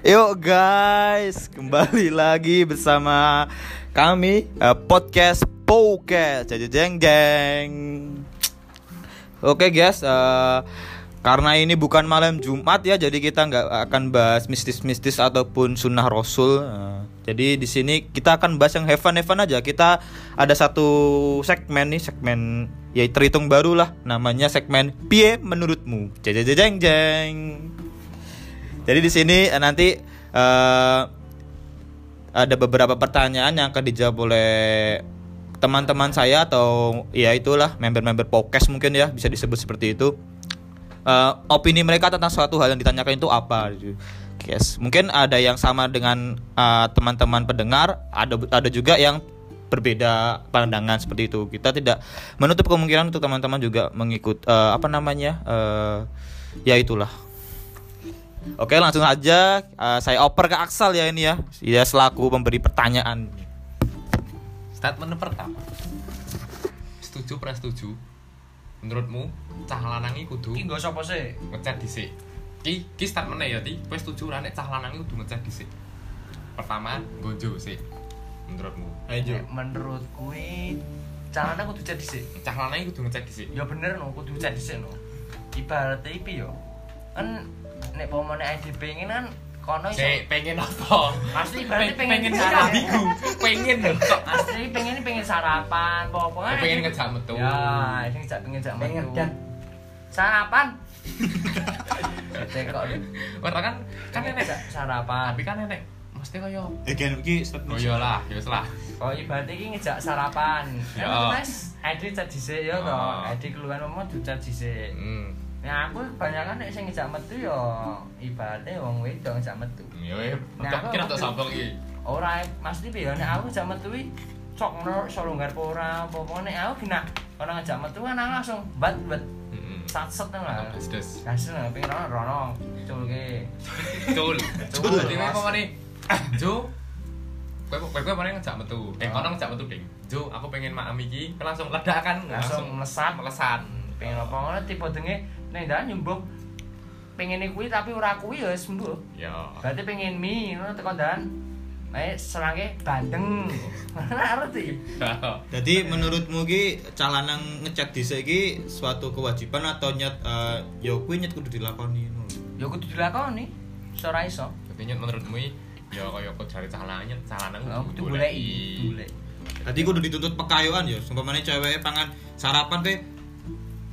Yuk guys, kembali lagi bersama kami eh, podcast Podcast Jeng jeng jeng. Oke guys, eh, karena ini bukan malam Jumat ya, jadi kita nggak akan bahas mistis-mistis ataupun sunnah Rasul. Eh, jadi di sini kita akan bahas yang heaven-heaven aja. Kita ada satu segmen nih, segmen ya terhitung baru lah, namanya segmen Pie menurutmu. Jeng jeng jeng. Jadi di sini eh, nanti eh, ada beberapa pertanyaan yang akan dijawab oleh teman-teman saya atau ya itulah member-member podcast mungkin ya bisa disebut seperti itu. Eh, opini mereka tentang suatu hal yang ditanyakan itu apa? Yes, mungkin ada yang sama dengan eh, teman-teman pendengar, ada ada juga yang berbeda pandangan seperti itu. Kita tidak menutup kemungkinan untuk teman-teman juga mengikut eh, apa namanya? eh, ya itulah Oke langsung aja eh, saya oper ke Aksal ya ini ya Dia selaku pemberi pertanyaan Statement pertama. Setuju pra setuju? Menurutmu cah lanang iki kudu Iki nggo sapa sih? ngechat dhisik. Ki ki statementnya ya ti, kowe setuju ora nek cah lanang iki kudu ngechat dhisik. Pertama, gonjo sih. Menurutmu. Ayo menurut kuwi carane kudu cek dhisik. Cah lanang iki kudu ngechat dhisik. Ya bener no, kudu cek dhisik no. Ibaratnya iki yo. Kan nek pomone ID pengen kan kono iso. Pengen apa? Asli berarti Pengen pengen pengen sarapan. ambigu. Pengen lho kok. Asli pengen pengen sarapan, apa-apa kan. Pengen ngejak metu. Ya, ini ngejak pengen ngejak Pengen metu. dan. Sarapan. Cek kok. Ora kan kan enek. ngejak sarapan. Tapi kan enek. Mesti kaya Again iki Oh iya lah, ya wis lah. Oh ibaratnya ini ngejak sarapan Ya. Kan mas, ID cek dhisik ya toh Oh. ID keluar ngomong dicat dhisik Hmm. Nah aku kebanyakan nek sing ngejak metu ya ibaratnya wong wedok ngejak metu Ya weh, Nah, kira tak sampel iki. Ora mas iki ya nek aku ngejak metu iki cok ngono iso longgar apa ora nek aku kena orang ngejak metu kan aku langsung bat bat satset lah Des-des. Kasih nang pengen rono rono Cul. Cul. Cul. Dadi kowe pamane Jo. Kowe kowe kowe ngejak metu. Eh kono ngejak metu, Ding. Jo, aku pengen maam iki langsung ledakan, langsung melesat melesan. pengen apa ngono tipe denge nek ndak nyembuh pengen kuwi tapi ora kuwi ya sembuh Ya. Berarti pengen mie, ngono tekan dan Nek serangke bandeng. Ngerti? Jadi menurutmu ki calanang ngecek dhisik iki suatu kewajiban atau nyet eh, ya kuwi nyet kudu dilakoni ngono. Ya kudu dilakoni. Ora iso. Tapi nyet menurutmu ya kaya kok cari calananya, calanang Oh, kudu goleki. Golek. Tadi kudu dituntut pekayoan ya, sumpamane cewek pangan sarapan pe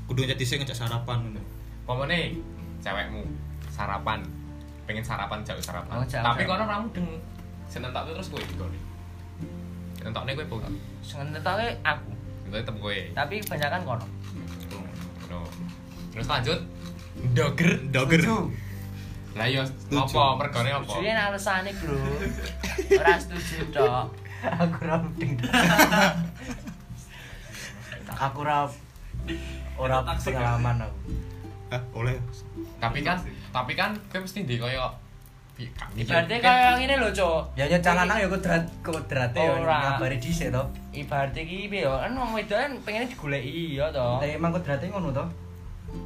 kudu nyet dhisik ngecek sarapan ngono. Pamane cewekmu sarapan pengen sarapan jauh sarapan. Oh, jauh Tapi kono ora mudeng. Sing entok terus kowe digoni. Entokne kowe po. Sing ngetake aku. Entok tetep kowe. Tapi kebanyakan kono. No. Terus lanjut. Doger. Doger. Lah ya Setuju. apa mergane apa? Setuju nek alasane, Bro. Ora setuju tok. aku ora mudeng aku ora ora pengalaman aku Hah, oleh. Tapi kan tapi kan kowe mesti Pi- ka- Ibaratnya kan- kaya ngene lho, Cuk. ya nyet calanang ya kodrat kodrate ya ngabari dhisik to Ibaratnya iki piye ya? Kan wong wedok kan pengen digoleki ya to. Lah emang kodrate ngono to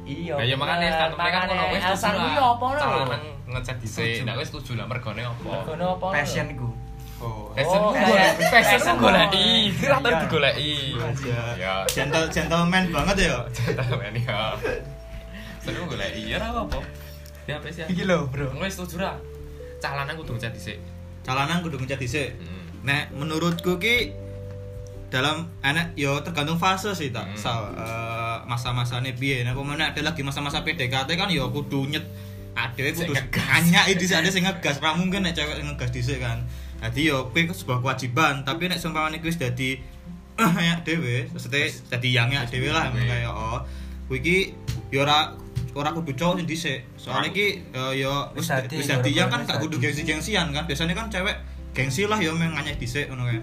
Iya. Lah ya makane bener. statementnya kan ngono wis alasan kuwi apa lho? Calanang ngecek dhisik. Nah wis setuju lah mergane apa? Mergono apa? lho? passion iku Oh. Oh, kayak- golek, passion goleki. Ora tau Iya. digoleki. Ya. Ya. Gentle gentleman banget ya. Gentleman ya. Seneng goleki ya ora apa-apa. Ya apa sih? iki lho bro Wis setuju lah. Cah lanang kudu ngecek dhisik. Calanang kudu ngecek dhisik. Hmm. Nek menurutku ki dalam enak yo tergantung fase sih tak Hmm. Sal, eh, masa-masane piye nek pemene ada lagi masa-masa PDKT kan yo kudu nyet adewe kudu nanya iki ada sing ngegas ra mungkin nek cewek ngegas dhisik kan dadi yo kuwi sebuah kewajiban tapi nek sumpamane kuwi dadi ya dhewe maksudnya dadi yang ya dhewe lah Dhewe. kaya oh kuwi iki yo ora ora kudu cowok sing dhisik. Soalnya iki eh, yo wis Wis dadi, yo, kan gak kudu gengsi-gengsian kan. Biasanya kan cewek gengsi lah yo meng nganyek dhisik ngono kae.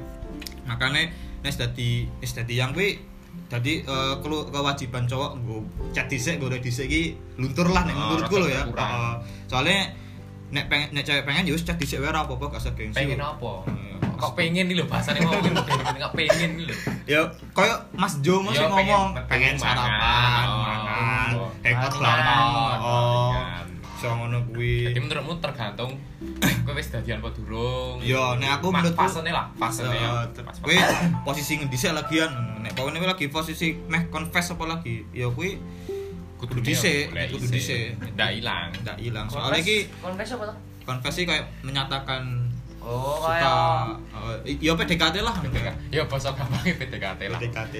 Makanya nek dadi wis dadi yang kuwi dadi eh, kelu- kewajiban cowok nggo chat dhisik nggo dhisik iki luntur lah nek Oh, menurutku lho ya. kurang. Soalnya nek pengen nek cewek pengen ya wis chat dhisik wae ora apa-apa gak usah gengsi. Pengen apa? Kok pengen nih lho bahasane mau kok pengen nih lho. ya koyo Mas Jo masih Ya, ngomong pengen sarapan Oh, makan oh. Oh, oh mangan. iso ngono kuwi Jadi menurutmu tergantung kowe wis dadian apa durung. Yo, nek aku menurutku- fasene lah, fasene ya. Eh, kuwi posisi ngendi sih lagian nek pokoknya kuwi lagi posisi meh confess apa lagi ya kuwi kudu dhisik kudu dhisik Ndak ilang. ndak ilang soalnya iki konfes apa tuh confess sih kayak menyatakan oh suka kayak eh, ya PDKT lah Ya basa gampangnya PDKT lah. PDKT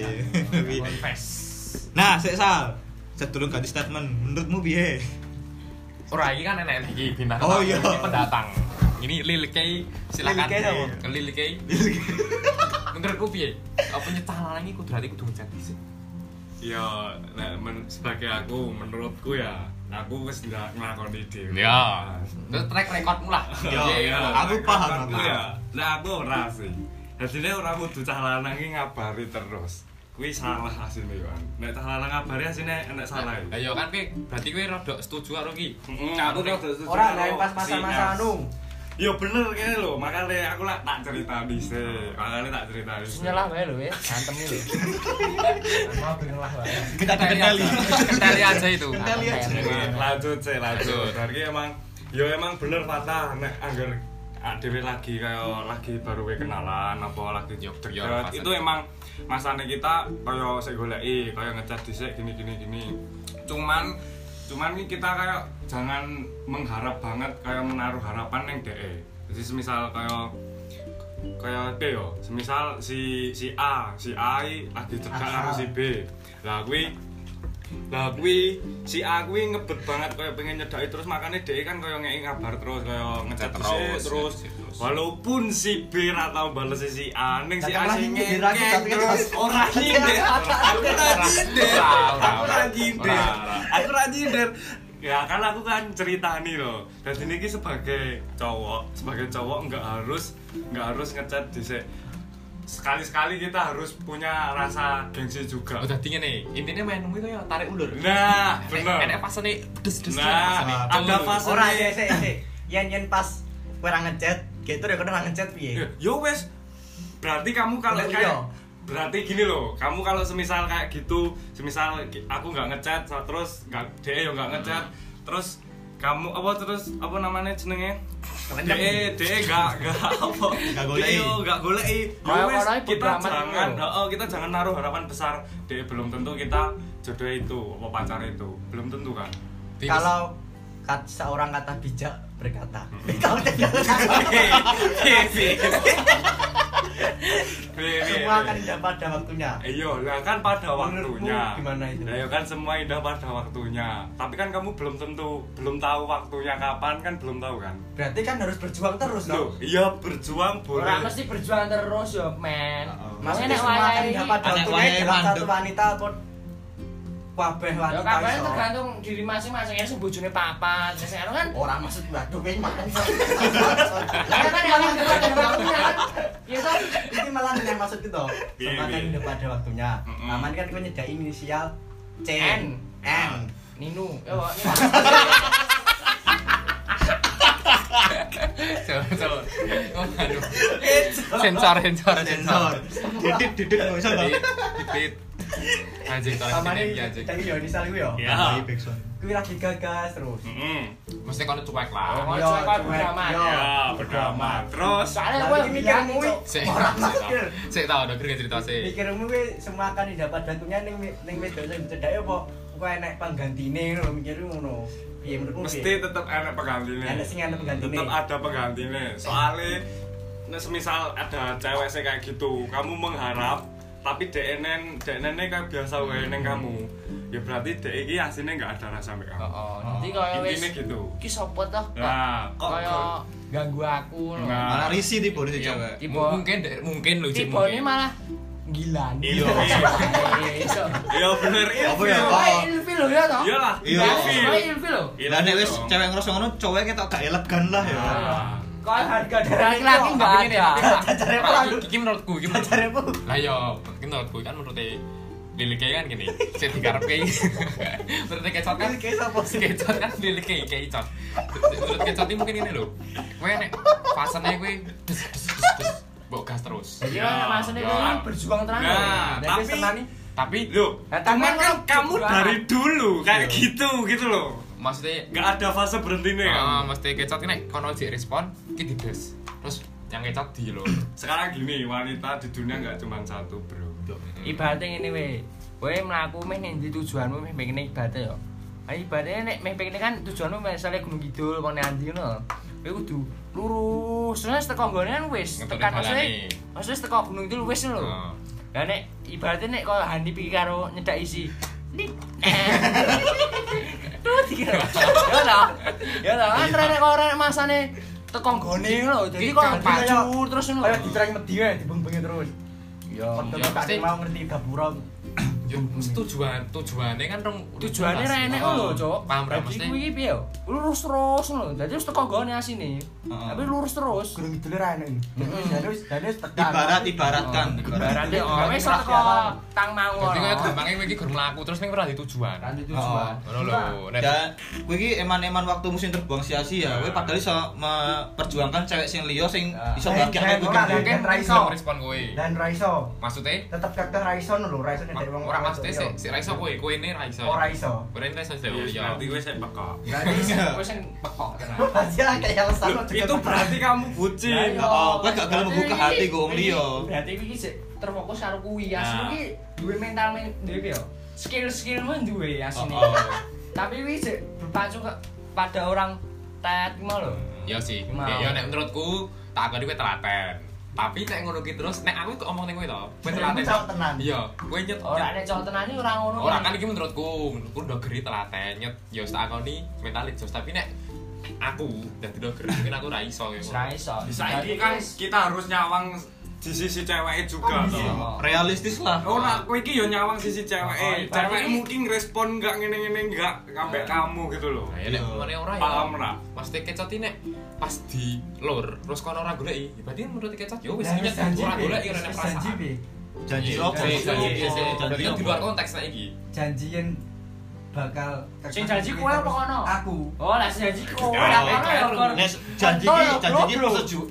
konfes nah sik sal sedurung ganti statement menurutmu piye Ora iki kan enek iki bintang Oh, iya. pendatang. Ini Lilike silakan. Lilike apa? Lilike. Menurutku piye? Apa nyetah lanang iki kudu hati kudu ngecek dhisik. Ya, nek men, sebagai aku, menurutku ya, aku wis ndak nglakoni dhewe. Ya. Terus track recordmu lah. Ya, Iya, aku paham, aku Aku lah. ya, nek aku ora sih. Dadine ora kudu cah lanang iki ngabari terus. Kuwi salah asine yo. Nek cah lanang ngabari asine enek salah. Lah yo kan kowe berarti kowe rada setuju karo iki. Aku rada setuju Ora nek pas masa-masa anu. Ya bener kene lho, makane aku lak tak ceritani sih. Makane tak ceritani. sih. nyelah wae lho ya antem iki lho mau nyelah wae kita Kendali Kendali aja itu. Kendali aja. Lanjut sih Lanjut. lanjut berarti emang ya emang bener patah nek anggar dhewe lagi kaya lagi baru we kenalan apa lagi Yo, yo, pas itu emang masane kita kaya sik goleki kaya ngecat dhisik gini gini gini cuman cuman ini kita kayak jangan mengharap banget kayak menaruh harapan yang DE jadi semisal kayak kayak apa yo. Semisal si si A si A lagi cedak karo si B. Lah kuwi lah kuwi si A kuwi ngebet banget kayak pengen nyedaki terus makanya DE kan kayak ngeki kabar terus kayak ngechat Terus, terus terus. terus, terus. walaupun si B ra tau bales si A ning si A sing nyindir ngekek terus. Ora nyindir. Aku ra nyindir. Ora, ora, aku ora. ra nyindir. Ora, ora. aku ra nyindir. Ya kan aku kan cerita nih loh dan ini sebagai cowok sebagai cowok nggak harus nggak harus ngecat di sekali-sekali kita harus punya rasa gengsi juga Oh dadi ngene, intine main kuwi kaya tarik ulur. nah Enek- bener Enek pasane des-des nah ada fase Ora ya sik sik. Yen yen pas ora ngechat, gitu ya ora ngechat piye? Ya, yo wes berarti kamu kalau kayak iya. berarti gini loh kamu kalau semisal kayak gitu semisal aku nggak ngechat terus nggak dia yo nggak ngechat terus kamu apa terus apa namanya jenenge? De de nggak nggak apa? Nggak goleki. Dia yo nggak goleki Yo Kayak wes, kita jangan gitu. oh, kita jangan naruh harapan besar. De belum tentu kita jodoh itu apa pacar itu. Belum tentu kan? Kalau kat, seorang kata bijak berkata. Kalau tidak semua akan indah pada waktunya. Iya, lah kan pada Menurutmu waktunya. gimana itu? Lah ya kan semua indah pada waktunya. Tapi kan kamu belum tentu belum tahu waktunya kapan kan belum tahu kan. Berarti kan harus berjuang terus Loh, loh. iya berjuang boleh. mesti berjuang terus yo men Maksudnya Nek semua akan wayahe pada waktunya satu wanita atau wabeh Ya wanita kabeh iso. tergantung diri masing-masing ya sing bojone papat. Sing anu kan Orang maksud waduh kowe makan iso. lah kan yang kan. Ya toh. Ini malah yang maksud itu. Piye? indah pada waktunya. Aman kan kowe nyedaki inisial C. N. N. Ninu. Aduh. Sensor sensor sensor sensor. didit didit nggak bisa Jadi lah dikit. Anjing tolong Aman sini iki anjing. nyedaki yo inisial kuwi yo. Ya. Tambahi backsound. Kuwi lagi gagas terus. Heeh. Mesti kono cuek lah. Oh, Yo, cuek, amat. yo. Ya, berdamai. Terus Soalnya iki mikirmu kuwi Sik, ora sik, mikir. Sik tau kira cerita sih. Mikirmu kuwi semua akan indah pada waktunya ning ning wedok sing cedaki apa kowe enek penggantine ngono mikirmu ngono. Piye menurutmu? mesti piye? tetap enak penggantinya. Enak sing enak penggantine. Tetap ada penggantinya. Soalnya nek semisal ada cewek kayak gitu, kamu mengharap tapi DNN DNN kayak biasa wae neng kamu. Ya berarti DE iki aslinya nggak ada rasa mbek kamu. Oh, Nanti wis Intinya gitu. Ki sopo toh? Nah, kok Kaya ganggu aku lho. Nah. malah risih tipe Iya, cewek Tipe- mungkin mungkin lu Tipe ini malah gila. Iya, iya. Iya, iso. Iya bener iya. Apa ya? Oh, ilfil lho ya toh? Iya. ilfil. Oh, ilfil lho. Iya, lah nek wis dong. cewek ngerasa ngono cowoknya ketok gak elegan lah ya Kok harga dari laki-laki enggak Pak, apa, iki menurutku, iki apa? Lah yo, iki menurutku kan menurut Lili kan gini, saya digarap kayak menurut kecot kan, Lili sih? kecot kan Lili kayak kecot. Menurut kecot ini mungkin ini loh, gue nek gue des des des des, bawa gas terus. Jadi Ya, maksudnya ya. gue berjuang terang. Nah, tapi-. Tapi Nah, cuman kan kamu dari dulu kayak Iya. gitu gitu loh. Maksudnya Gak ada fase berhentinya Ah, kan. mesti kecot ini kono jek respon ki dides. Terus yang kecot di lho. Sekarang gini, wanita di dunia nggak cuma satu, Bro. Ibaratnya ngene we. Kowe mlaku meh ning ndi tujuanmu meh pengen ibadah yo. Ah ibadahnya nek meh pengen kan tujuanmu misalnya Gunung Kidul kono andi ngono. Kowe kudu lurus terus teko nggone kan wis Ngetokne tekan maksudnya maksudnya teko Gunung Kidul wis lho. Heeh. Lah nek ibaratnya nek koyo Handi pikir karo nyedak isi. Dikira. Ya lah. Ya lah kan rene kok rene masane teko nggone lho. Jadi kok pacu terus ngono. Kayak diterang medi wae dibeng-bengi terus. Ya. Ya, pasti. mau ngerti gapura. Yo tujuan tujuannya kan rong tujuannya jelas. rene Oh, lho, Cuk. Paham ra mesti. kuwi piye? yo? Lurus terus lho. Dadi wis teko nggone asine. Tapi lurus terus. Ra enak. Dan wis dan wis tekan. Ibarat ibaratkan. Ibaratnya Ibarat. oh wis teko tang mawon. Jadi kayak gampangnya kowe iki gur mlaku terus ning ora di tujuan. kan Oh. tujuan. Dan kowe iki eman-eman waktu musim terbang sia-sia. Kowe padahal iso memperjuangkan cewek sing liya sing iso bahagia ora, gede. dan- mungkin Raiso. respon kowe. Dan Raiso. Maksudnya Tetep kakek Raiso lho, Raiso nek dari wong ora maksudnya sik sik Raiso kowe, kowe ini Raiso. Ora iso. Kowe ini Raiso Ya, ya. berarti gue saya peka. Berarti kowe sing pekok. Aja kayak alasan Loh, Itu berarti kamu bucin. iya. Oh, kowe gak gelem membuka hati wong iki- liya. Berarti iki sik terfokus karo kuwi. Nah. Asli iki duwe mental men duwe piye yo? Skill-skillmu duwe asine. Oh, oh. Tapi iki sik berpacu ke pada orang tet mau lho. Ya sih. Ya, ya nek menurutku tak kowe telaten. Tapi nek ngono ki terus nek aku kok omong ning kowe to. Kowe telaten. cowok tenan. Iya, kowe nyet. Ora nek cowok tenan iki ora ngono. Ora kan iki menurutku, menurutku udah geri telaten nyet. Ya wis tak akoni mentalit jos tapi nek aku dadi geri mungkin aku ra iso ya. Ora iso. Saiki kan kita harus nyawang di sisi cewek juga Oh, iya. Realistis lah. Oh, nah, kowe iki yo nyawang sisi cewek. Oh, Eh, berarti- cewek mungkin respon enggak ngene-ngene enggak sampai kamu gitu loh. Nah, ya nek Iya. mana ora ya. Paham ra? Pasti kecot nek pas di lur terus kono ora goleki. ya Berarti menurut kecot yo wis nyet wis janji ora goleki perasaan. janji. Janji Iya, opo? janji, janji, Janji janji. opo? Berarti di luar konteks saiki. Janjian bakal Sing janji kowe apa kono? Aku. Oh, lah sing janji kowe. Ya, Lah ya, kono ya. Nek janji ki janji ki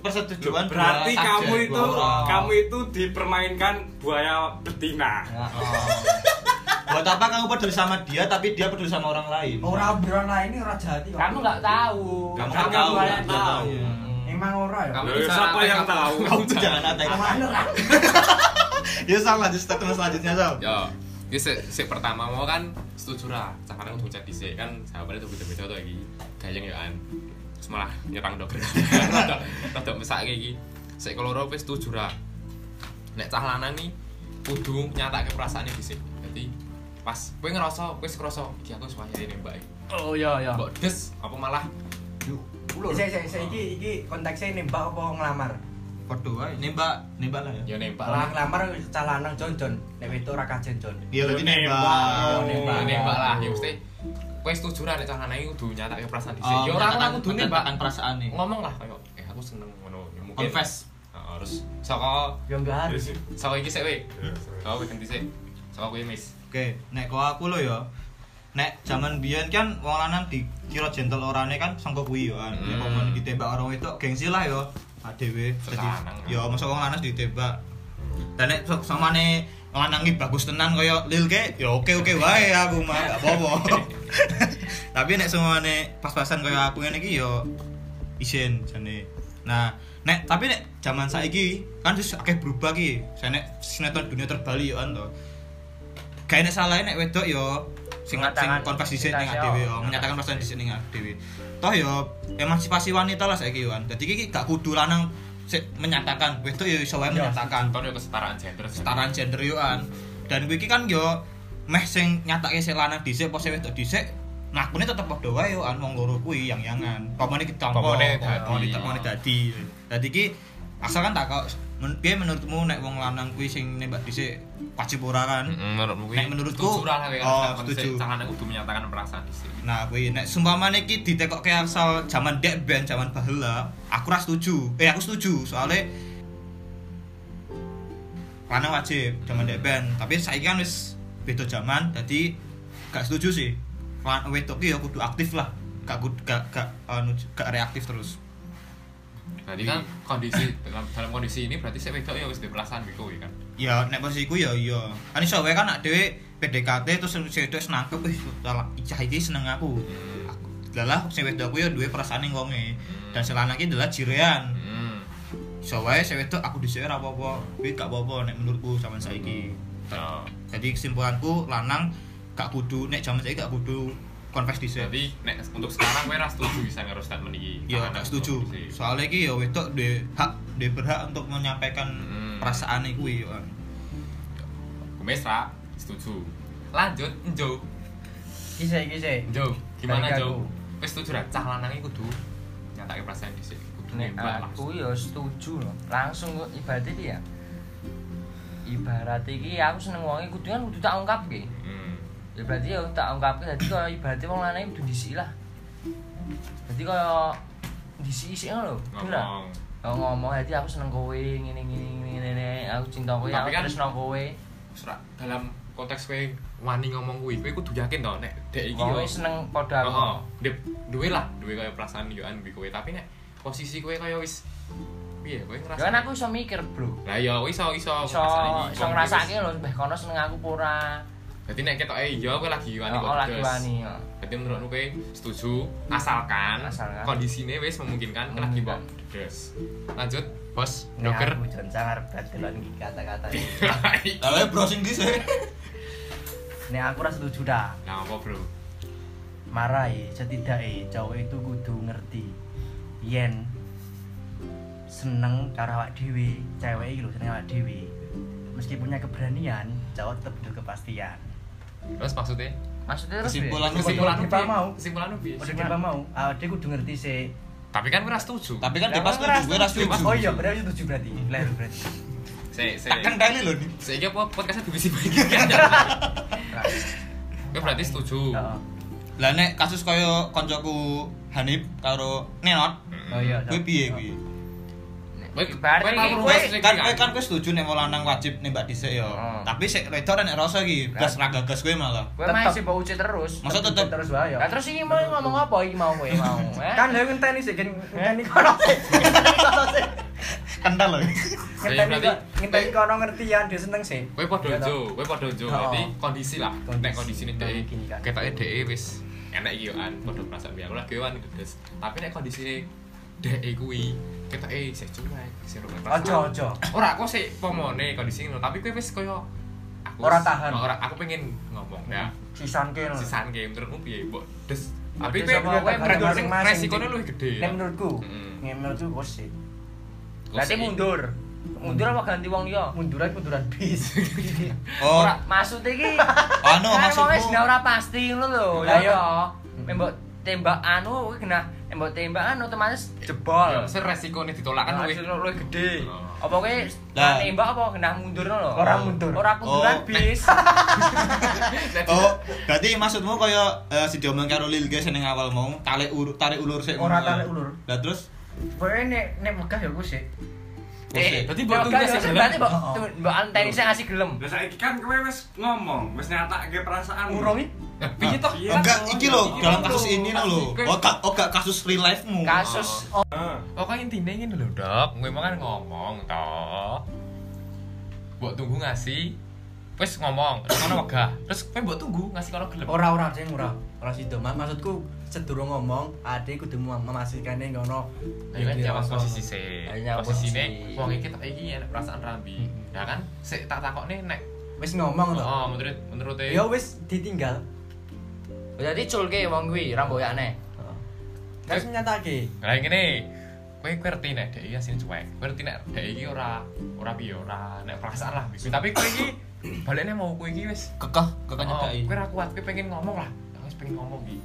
persetujuan Berarti kamu itu orang. kamu itu dipermainkan buaya betina. Buat apa kamu peduli sama dia tapi dia peduli sama orang lain? Ora obrolan lain ini ora jati kok. Kamu enggak tahu. Kamu nggak tahu, nggak nggak. Hmm. Emang ora ya. Kamu Ya, siapa yang tahu? Kamu tuh jangan ora. Ya sama lanjut statement selanjutnya Sal. Ya, ini si, si pertama mau kan setuju lah. Cakapnya untuk chat dhisik kan jawabannya tuh beda-beda tuh iki. Gayeng ya kan. Terus malah nyerang dok. Rada rada mesake iki. Sik keloro wis setuju lah. Nek cah lanang nih kudu nyatake perasaane dhisik. Dadi pas kowe ngerasa wis ngerasa iki aku wayahe nembak iki. Oh iya iya. Mbok des apa malah. Saya saya saya iki iki konteksnya nembak apa ngelamar? Padha wae nembak, nembak lah ya. ya nembak Lah ngelamar cah lanang Jon Jon. Nek wedok ora kajen Jon. Iya berarti Nembak. nembak. Oh, nembak. nembak lah ya mesti kowe setuju lah nek cah lanang iki kudu nyatake perasaan dhisik. Oh, Ya ora aku kudu nembak. menyatakan perasaan nih. ngomong lah kayak eh aku seneng ngono ya mungkin Confess. Terus saka Ya enggak harus. saka iki sik we saka kowe ganti sik saka kowe mis Oke, nek kok aku lho ya. Nek zaman biyen kan wong lanang dikira gentle orane kan sangka kuwi yo kan. Nek Hmm. momen ditembak orang itu gengsi lah yo. Terus dadi yo masa wong lanang ditembak. Dan nek samane lanang iki bagus tenan kaya Lil ke, ya oke-oke wae aku mah gak apa-apa. Tapi nek semuane pas-pasan kaya aku ngene iki yo isin jane. Nah, nek tapi nek zaman saiki kan wis akeh berubah ki. Saya nek sinetron dunia terbalik yo kan to. Gak enek salah nek wedok yo sing sing Mengatakan konfes dhisik ning identitasnya, dhewe yo, oh. menyatakan perasaan dhisik ning dhewe. Toh yo emansipasi wanita lah saiki yo kan. Dadi iki gak kudu lanang menyatakan, yo iso wae menyatakan contoh yo kesetaraan gender kesetaraan gender yo kan. Dan iki kan yo meh sing nyatake sik lanang dhisik apa sik wedok dhisik ngakune tetep padha wae yo kan wong loro kuwi yang-yangan. Pamane ditampa, Pamane dadi. pamane dadi. Dadi iki asal kan tak kok men, piye menurutmu nek wong lanang kuwi sing nembak dhisik wajib ora kan? menurutmu Nek menurutku- lah kowe oh, kan setuju. jangan kudu menyatakan perasaan dhisik Nah, kuwi nek sumpamane iki ditekokke asal zaman dek ben zaman baheula, aku ora setuju. Eh, aku setuju soalnya lanang wajib zaman dek ben, tapi saiki kan wis beda zaman, jadi gak setuju sih. Lan wedok ya kudu aktif lah. Gak kudu gak gak anu gak reaktif terus. Berarti kan kondisi dalam, dalam kondisi ini berarti sik wedok ya wis duwe perasaan mbek kowe kan. Ya nek posisiku ya iya. Kan iso wae kan nek dhewe PDKT terus si wedok wis nangkep wis icah iki seneng aku. Aku Lalah si wedok aku ya duwe perasaan ning wonge. Dan si lanang iki adalah jirean. Hmm. Iso wae wedok aku dhisik ora apa-apa. Kuwi gak apa-apa nek menurutku sampean saiki. Oh. Jadi kesimpulanku lanang gak kudu nek jaman saiki gak kudu confess dhisik. Jadi nek untuk sekarang kowe ora setuju bisa karo statement iki. Ya Karena gak setuju. Soalnya iki ya wedok duwe hak duwe berhak untuk menyampaikan Hmm. perasaane kuwi ya. Mesra setuju. Lanjut Njo. Kise kise. Njo, gimana Balik Jo? aku. Wis setuju ra cah lanang iki kudu nyatake perasaan dhisik. Kudu nembak aku langsung. ya setuju loh. Langsung kok ibaratnya iki ya. Ibarat iki aku seneng wong kudu kan kudu tak ungkapke. Hmm. Ya berarti ya tak ungkapke dadi kaya ibaratnya wong lanang kudu disik lah. Dadi kaya disik-isik ngono lho. Oh, ngomong jadi aku seneng kowe ngene ngene ngene aku cinta kowe aku kan- tresno kowe dalam konteks kowe wani ngomong kuwi, kowe kudu yakin to nek dek iki yo. seneng padha aku Heeh. Dep duwe lah, duwe kaya perasaan yo an kowe, tapi nek posisi kowe kaya wis piye kowe ngerasa. ya kan aku iso mikir bro Lah ya iso iso iso ngrasake lho mbeh kono seneng aku apa ora Dadi nek ketoke iya kowe lagi wani oh lagi bodes. wani ya. Berarti menurutmu kowe setuju asalkan, Asalkan. kondisinya wis memungkinkan kowe lagi Memungkinkan. des. Lanjut, Bos. Nek Joker. aku jon sangar batelan iki kata-kata iki. Lah browsing dhisik. Nek aku ora setuju dah. Nah, apa, Bro? Marai setidaknya cowok itu kudu ngerti yen seneng karo awak dhewe, cewek iki lho seneng awak dhewe. Meski punya keberanian, cowok tetap butuh kepastian. Terus maksudnya? maksudnya terus Kesimpulan piye? Kesimpulan piye? mau. Kesimpulan piye? Udah kita mau, awak dhewe kudu ngerti sih. Tapi kan ora setuju. Tapi kan kan ora setuju, gue setuju. Oh iya, berarti aku setuju berarti. Leher berarti. Sik, sik. Tak kenteli lho nih. Saiki apa podcastnya divisi bagi Kowe berarti setuju. Lah nek kasus kaya koncoku Hanif karo Nenot, Oh iya. kuwi piye kuwi? Ibarat kowe Kan kowe kan kowe setuju nek wong lanang wajib nembak dhisik ya. Tapi sik wedok nek rasa iki blas ra gagas kowe malah. kowe masih bawa ucit terus Masa tetep terus wae ya. Lah terus iki mau ngomong apa iki mau kowe mau eh? Kan lha ngenteni sih, kan ngenteni kono sih. Ngenteni kono sih. kental lho. Ngenteni berarti- ko- ngenteni kono ngertian dia seneng sih. Kowe padha Ya toh? jo, kowe padha jo. Oh. Berarti kondisi lah. Kondisi. Nek kondisine dhek Memungkinkan. ketoke dhek wis enak iki yo an padha perasaan biar aku lagi wan gedes. Tapi nek kondisi dhek kuwi ketoke isih cuek, isih ora. Ojo ojo. Ora aku sih pomone kondisi ngono, tapi kowe wis koyo aku Ora tahan. Ora aku pengen ngomong ya. Sisan ke. Sisan game menurutmu piye, Mbok? Des. Tapi kowe kowe masing-masing. resikonya luwih gede. Nek menurutku, Mm. nek menurutku bos sih. berarti mundur mundur apa ganti wong liya Munduran munduran bis. Oh, ora maksud iki anu wis maksudku. gak ora pasti ngono lho Lah, ya iya. ya mbok tembak anu kuwi kena mbok tembak kan otomatis jebol Ya, sing resikone ditolak kan Nah, luwih. hasilnya luwih gede Oh. apa kowe Lah. nembak apa kena mundur lho Ora mundur. ora munduran Oh, bis Oh, berarti maksudmu kaya eh, si diomong karo Lil guys ning awal mau tarik urut tarik ulur sik. Ora tarik ulur. Lah terus Pokoknya nek nek megah ya gue sih. Eh Berarti berarti mbok tunggu sing gelem. berarti Oh. mbok anteni sing ngasih gelem Lah saiki kan kowe wis ngomong, wis nyatake perasaan. Ngurongi. Nah, piye toh? Iya. enggak iki lho dalam kasus ini lho. Oh, gak oh gak kasus real life-mu. kasus. Pokoknya intinya ini lho, Dok. Gue kan ngomong toh. Mbok tunggu ngasih Wes ngomong, terus kono wegah. Terus kowe mbok tunggu ngasih kono gelem. Ora ora sing ora. Ora sido. Ma- Maksudku sedurung ngomong, ade kudu memastikannya ngono. Ayo kan jawab posisi sih. Posisine posisi. wong iki tak iki enak perasaan rambi. Ya kan, sik tak takokne nek Wis ngomong to. Oh, menurut menurut Ya wis ditinggal. berarti culke wong kuwi ra mboyakne wis nyatake. Lah ngene. Kowe ngerti nek dhek iki asine cuek. Kowe ngerti nek dhek iki ora ora piye ora nek perasaan lah. Tapi kowe iki balene mau kowe iki wis Kekeh, kekeh Oh, nyedaki. kowe ora kuat, kowe pengen ngomong lah. Ya pengen ngomong iki.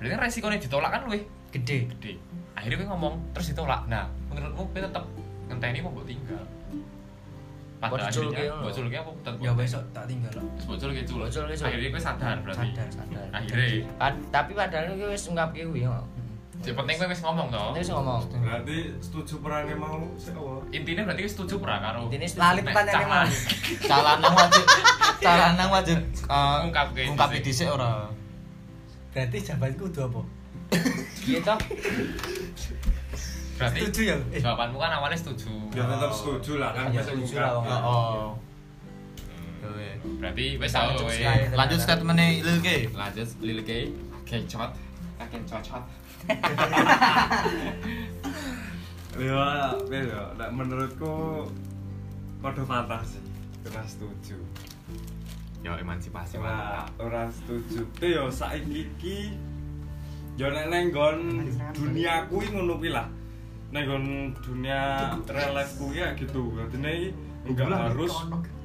Berarti kan resikonya ditolak kan luwih Gede. gede. Akhirnya kowe ngomong terus ditolak. Nah, menurutmu kowe tetep ngenteni apa mbok tinggal? Pada akhirnya, ngono. mbok culke apa tetep Ya wis kok, tak tinggal lah. Terus. Mbok culke, culke. Akhirnya kowe sadar berarti. Sadar, sadar. Akhirnya, Pad- tapi padahal wis ngungkapke kuwi yo yang penting kowe wis ngomong toh. Terus ngomong Berarti setuju perannya mau apa? Intinya berarti wis setuju pra karo. Intine Lali Nek pertanyaannya mau. Calanang wajib calanang wajib eh, Ngungkapke ngungkapi dhisik. dhisik ora. Berarti jawabanku kudu apa? Iya toh. berarti Setuju ya? Eh. jawabanmu kan awalnya setuju Ya tetap setuju lah kan Ya, setuju lah, Bang. Oh. berarti wes tau. Lanjut statementnya Lil K. lanjut lil K kecot kakek cocot Ya, ya, nek menurutku kode sih. Ora setuju. Yo emansipasi Ora mantap ora setuju. Tapi yo saiki iki yo nek nang nggon dunia kuwi ngono kuwi lah. Nang nggon dunia real life kuwi ya gitu. Artinya enggak harus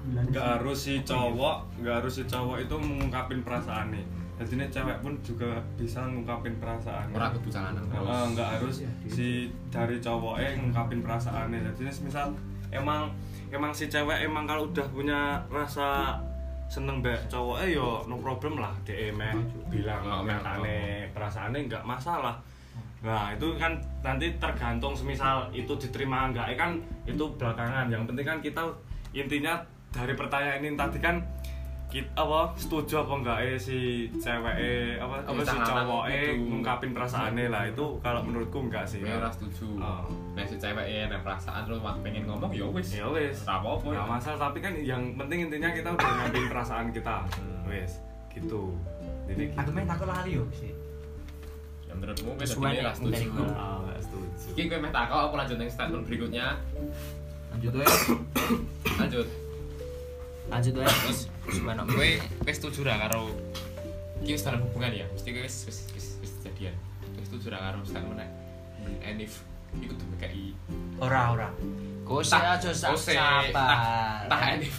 enggak harus si cowok, enggak harus si cowok itu mengungkapin perasaannya. Jadi nih cewek pun juga bisa ngungkapin perasaan. ora kudu Heeh, nggak harus si dari cowoknya ngungkapin perasaannya. Jadi misal emang emang si cewek emang kalau udah punya rasa seneng mbak cowoknya yo no problem lah. DM bilang Oh, metane perasaannya nggak masalah. Nah itu kan nanti tergantung semisal itu diterima enggak eh kan itu belakangan. Yang penting kan kita intinya dari pertanyaan ini tadi kan kita apa setuju apa enggak eh si cewek eh apa apa si cowok eh itu. ngungkapin perasaannya lah itu kalau menurutku enggak sih ora setuju. Oh. Nek si cewek ya ada perasaan terus pengen ngomong ya wis. ya wes Ora apa-apa. nggak masalah tapi kan yang penting intinya kita udah ngambil perasaan kita wes gitu jadi gitu. Aku main takut lali yo sih. Ya menurutmu wis ya, ora setuju. gue. Ah, setuju Iki kowe meh takok aku lanjut yang statement berikutnya. Lanjut wae. Lanjut. Lanjut wae. Terus Gimana? kowe kowe setuju ra karo iki wis dalam hubungan ya? Mesti wis wis wis wis jadian. Kowe setuju ra karo statement nek Enif iku tuh KI. Ora ora. Entah- aja sabar. entah- Entah Enif.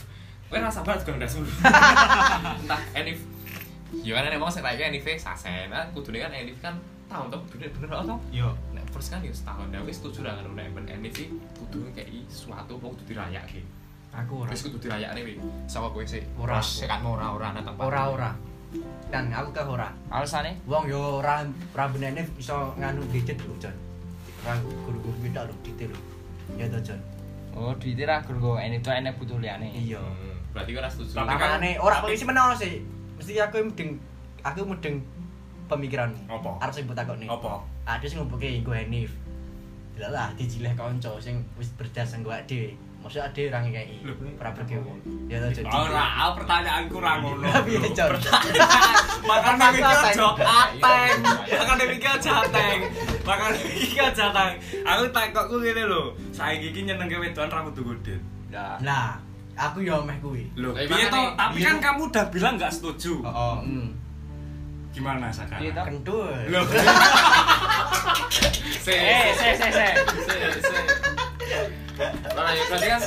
Kowe ra sabar juga ndak suruh. Entah Enif. Ya kan emang sing raike Enif sasen. Nah, kudune kan Enif kan tahun tuh bener bener tau. Yo. Nek first kan ya setahun dah wis setuju lah karo nek ben Enif iki kudu KI sesuatu apa kudu dirayake. Aku ora. Wis kudu dirayakne wi. Sapa kowe sih? Ora. Sik kan ora ora nang tempat. Ora ora. Dan aku ke ora. Alasane Wong yo ora ora benene iso nganu gadget lho, Jon. Ora guru-guru kita lho detail lho. Ya to, Jon. Oh, duit ra gur enek to enek butuh liyane. Iya. Hmm, Berarti ora setuju. Tapi kan- Makane ora polisi menawa sih. Mesti aku mending aku mending pemikiranmu. Apa? Arep sing takokne. apa Ada sing ngomongke nggo Hanif. Lah lah dijileh kanca sing wis berdasar nggo dhewe. Maksud ade ora ngekeki. Lho. Ora pergi. Ya to, Jon. ora pertanyaanku ra ngono Tapi ya, Jon. makanya Aku mikir ateng. aja ateng makanya mikir aja ateng makanya mikir aja ateng aku takokku ngene lho saiki iki nyenengke wedoan ra kudu godhet Lah. Aku yo meh kuwi. lho Eh, piye to tapi iya. kan kamu udah bilang nggak setuju Oh. Hmm. gimana sekarang toh. Kentul. lho Se se se se. se se. Ora ya berarti kan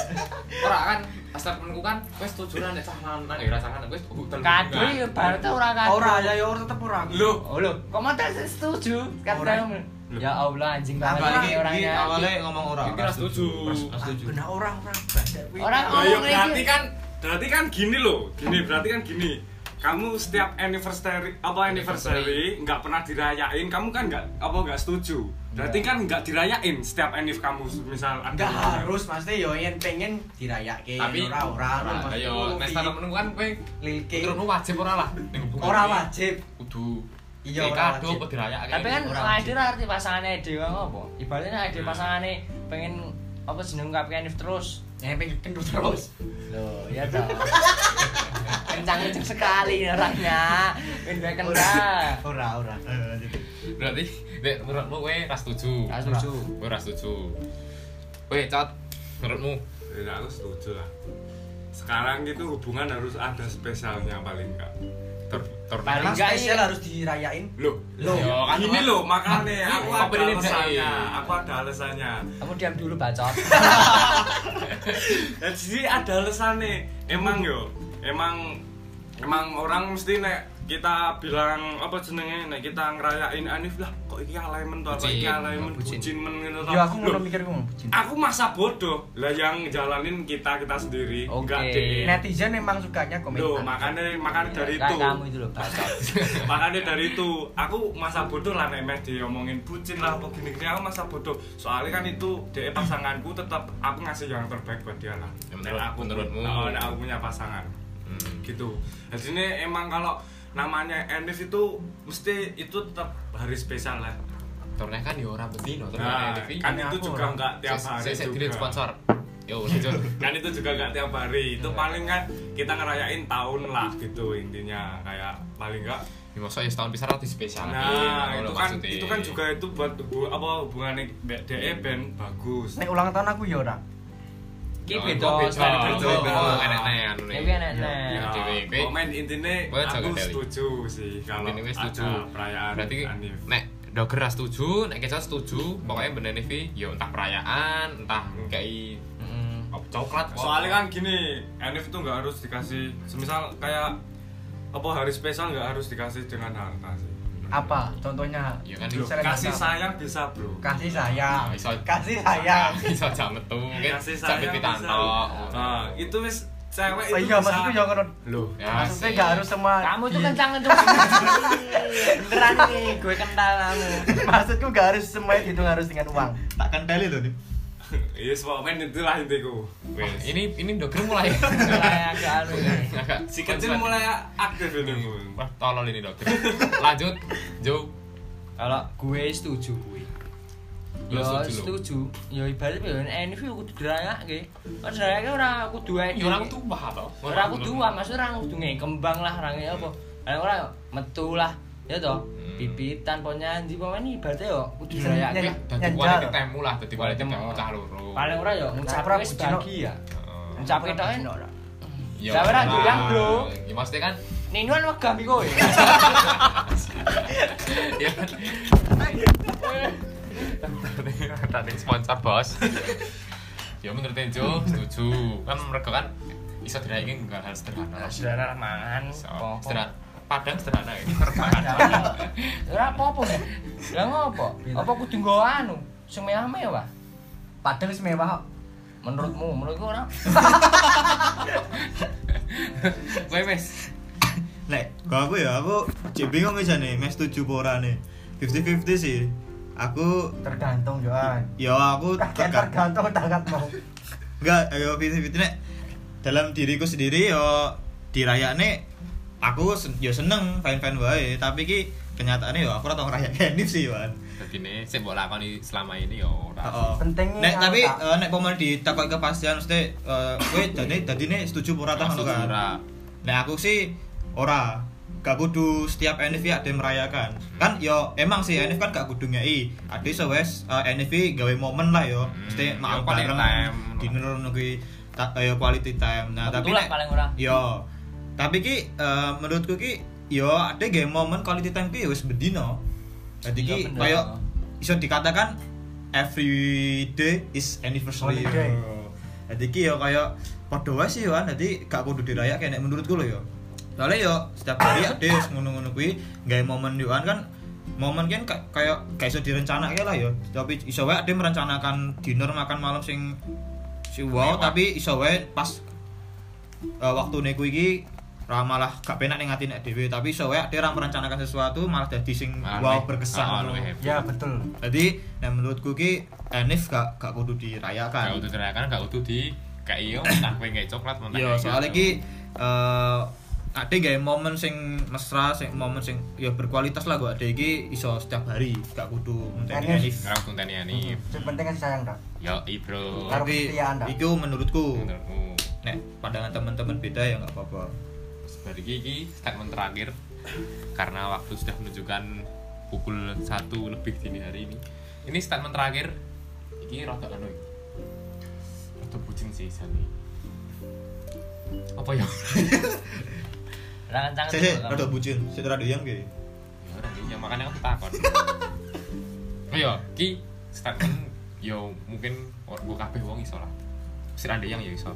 ora kan statementku kan wis setuju lah nek cah lanang ya ora cah lanang wis hubungan. Kado ya baru tau ora kado. Ora ya yo tetep ora. Lho, Oh lho, kok mau tes setuju? Ora. Kata Ya Allah anjing banget ini orangnya. awalnya ngomong ora. Iki ora setuju. Ora setuju. Benar ora ora kuwi. Orang Lah, ya ngomong berarti kan berarti kan gini loh gini berarti kan gini kamu setiap anniversary apa anniversary nggak pernah dirayain kamu kan nggak apa nggak setuju berarti kan nggak dirayain setiap anniv kamu misal ada Enggak harus, pasti yo yen pengen dirayake. Tapi ora ora. Ora, ayo nek statementku kan kowe Lilke. Turunmu wajib ora lah Ora wajib. Kudu. Iya, ora kado wajib. apa dirayakake. Tapi kan Ade ora arti pasangane dhewe apa? Ibaratnya ade pasangane pengen apa jeneng ngungkapke Anif terus. Yang pengen terus. Loh, ya toh. Kencang-kencang sekali orangnya. Pindah kena. Ora ora. berarti nek menurutmu kowe ora setuju. Ora setuju. Kowe ora setuju. Kowe cot menurutmu ya aku setuju lah sekarang itu hubungan harus ada spesialnya paling enggak ter ter Paling enggak spesial iya. harus dirayain. loh Loh, Ya, kan, gini Pak. loh makanya aku ada ini, alasannya Dek? aku ada alasannya Kamu diam dulu bacot. Ya, jadi ada alasannya emang yo emang emang orang mesti nek kita bilang apa jenenge nek kita ngerayain Anif lah kok iki alay men to apa iki Bucin. alay men Bucin. bucin men ngono to. Ya aku ngono mikir ngono. aku masa bodoh lah yang jalanin kita kita sendiri Oke. deh Netizen emang sukanya komentar. Loh, makanya makanya dari itu kamu itu loh makanya dari itu aku masa bodoh lah nek meh diomongin bucin lah apa gini gini aku masa bodoh soalnya kan itu dia pasanganku tetap aku ngasih yang terbaik buat dia lah Ya, menurut- aku menurutmu. oh, nek aku punya pasangan Hmm. gitu. Jadi ini emang kalau namanya Enif itu mesti itu tetap hari spesial lah faktornya kan ya ora bedino Nah, kan itu juga orang. enggak tiap hari saya juga. duit sponsor. Yo lanjut kan itu juga nggak tiap hari. Itu paling kan kita ngerayain tahun lah gitu intinya. Kayak paling nggak ya maksudnya ya setahun bisa roti spesial. Nah itu kan itu kan juga itu buat apa hubungannya DE band bagus. Nek ulang tahun aku ya ora. Ki beda, anu nih. Iki. Ya, Ya, kowe- komen jaga aku setuju sih kalau ada setuju. perayaan Berarti nek Doger setuju, nek Keca setuju, pokoknya bener nih ya entah perayaan, entah kayak coklat. soalnya kan gini Anif itu nggak harus dikasih semisal kayak apa hari spesial nggak harus dikasih dengan harta sih Apa? Contohnya? Ya kan Selain kasih sayang bisa bro Kasih sayang. Nah, iso- Kasih sayang. Iso jam metu, mungkin kasih sayang pipitan bisa tok. nah itu wis cewek itu iya, bisa maksudku ya ngono. Ya, Maksudnya sih. gak harus semua. Kamu tuh kencang kencang. Beneran nih, gue kental kamu. Maksudku gak harus semuanya dihitung harus dengan uang. Tak kenteli tuh nih. Iya pokoknya itulah intiku ini ini Doger mulai Mulai agak anu ya. agak si kecil mulai aktif ini. Wah, tolol ini Doger. Lanjut, Jo. Kalau gue setuju gue. Lo Yo setuju. Yo ibaratnya yo NV kudu dirayake. Kan dirayake ora kudu ae. Ya orang tua toh. Ora kudu ah, maksudnya ora kudu ngekembang lah ora nge apa. Ora metu lah. Ya toh. Pipitan po nyanyi po ini ibaratnya yo kudu dirayake. nyanyi- Dadi Nyanjal. quality time lah, dadi quality time cah loro. Paling ora yo ngucap Ora wis bahagia. Heeh. Ngucap itu kan Ya, Lah, ora ora. bilang, Bro. Ya maksudnya kan Ninuan wegah kowe. ya. Tadi sponsor bos. Ya menurut Jo setuju. Kan mereka kan bisa dirayain enggak harus sederhana. Saudara mangan. Sederhana. Padang sederhana ya. Ora apa-apa. Lah ngopo? Apa kudu nggo anu? Sing mewah-mewah. Padahal wis mewah kok. Menurutmu, menurutku ora. Kowe wes. Nek, kalau aku ya aku cek bingung aja nih, mes setuju apa ora nih. 50-50 sih. Aku Tergantung Joan. ya aku Kakek terga- tergantung tanganmu. enggak ayo 50-50 nek dalam diriku sendiri yo dirayakne aku sen- yo seneng fine-fine wae, tapi ki kenyataannya yo aku ora tau ngerayakke Nif sih, Wan. Dadi ne sing mbok lakoni selama ini ya ora. Heeh. Pentingnya Nek tapi eh, nek pomen ditakok kepastian mesti eh, kowe dadi dadine setuju apa ora ta ngono Setuju kan. Nek aku sih ora gak kudu setiap NFV ada merayakan kan yo emang sih NFV kan gak kudu ngei ada so wes uh, NFV gawe momen lah yo Hmm, mesti yo makan bareng time. dinner nunggu ta- eh, yo quality time nah tapi Betul nek paling ora. yo tapi ki eh, menurutku ki yo ada gawe momen quality time ki yo wis bendino jadi Iya, ki kayak bisa dikatakan every day is anniversary. Holiday. jadi ki yo kayak padha wae sih yo kan? Jadi gak kudu dirayakke nek menurutku lho yo. Soalnya yo setiap hari ada wis ngono-ngono kuwi gawe momen yo kan? Momen kan ka- kayak gak iso direncanake lah yo. Tapi iso wae ada merencanakan dinner makan malam sing si wow tapi iso wae pas uh, waktu niku iki ra malah gak penak ning atine dhewe tapi iso wae ada merencanakan sesuatu malah dadi sing wow berkesan ah, happy. Ya betul. Jadi, nah menurutku ki Enif gak gak kudu Gak dirayakan. utuh dirayakan, gak utuh di kayak iyo, entah kowe kayak coklat, entah Yo, kayak soalnya ki eh ada gawe momen sing mesra, sing momen sing ya berkualitas lah gua. Ada iki iso setiap hari, gak kudu menteni Enif. Enif. Sekarang tuh tani ani. Yang penting kasih sayang dah. Yo, i bro. Tapi itu menurutku. Menurutmu. Nek pandangan teman-teman beda ya nggak apa-apa. Seperti iki statement terakhir karena waktu sudah menunjukkan pukul 1 lebih dini hari ini. Ini statement terakhir. Iki rada anu. Rada bucin sih sani. Apa ya? Ora kencang. Sik, sik, rada bucin, sik rada yang ki. ya ora ya makanya aku takon. Ya, ki statement yo mungkin orang gue kabeh wong iso lah. Mesti ada yang ya iso.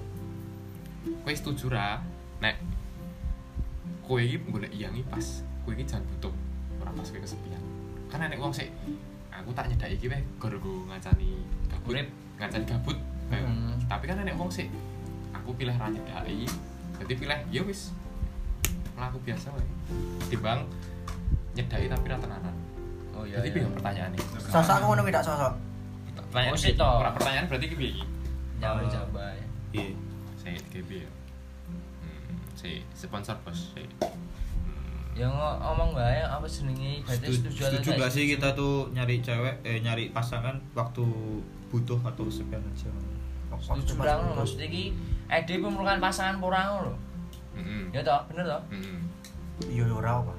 Kowe setuju ra nek kowe iki golek iyangi pas kowe iki jan butuh ora pas kowe kesepian. Karena nek wong sik aku tak nyedaki iki weh gara ngancani gabut, Urip. ngancani gabut. Kayak, Hmm. Tapi kan nek wong sik aku pilih ra nyedaki, jadi pilih ya wis melaku biasa wae. Timbang nyedaki tapi ra tenanan. Oh iya. Jadi piye pertanyaannya? Sosok aku ngono ki dak sosok. Pertanyaan Oh, sih, pertanyaan berarti ki piye iki? Jawab jawab ae. Iya. Saya ya. Hmm, si sponsor bos. Si. Hmm. Ya ngo- ngomong bae apa jenenge berarti Setuju, setuju gak sih setuju? kita tuh nyari cewek eh nyari pasangan waktu butuh atau segan aja setuju ngono maksudnya iki Ede memerlukan pasangan apa ora ngono. Heeh. Ya toh, bener toh? Heeh. Iya ora apa.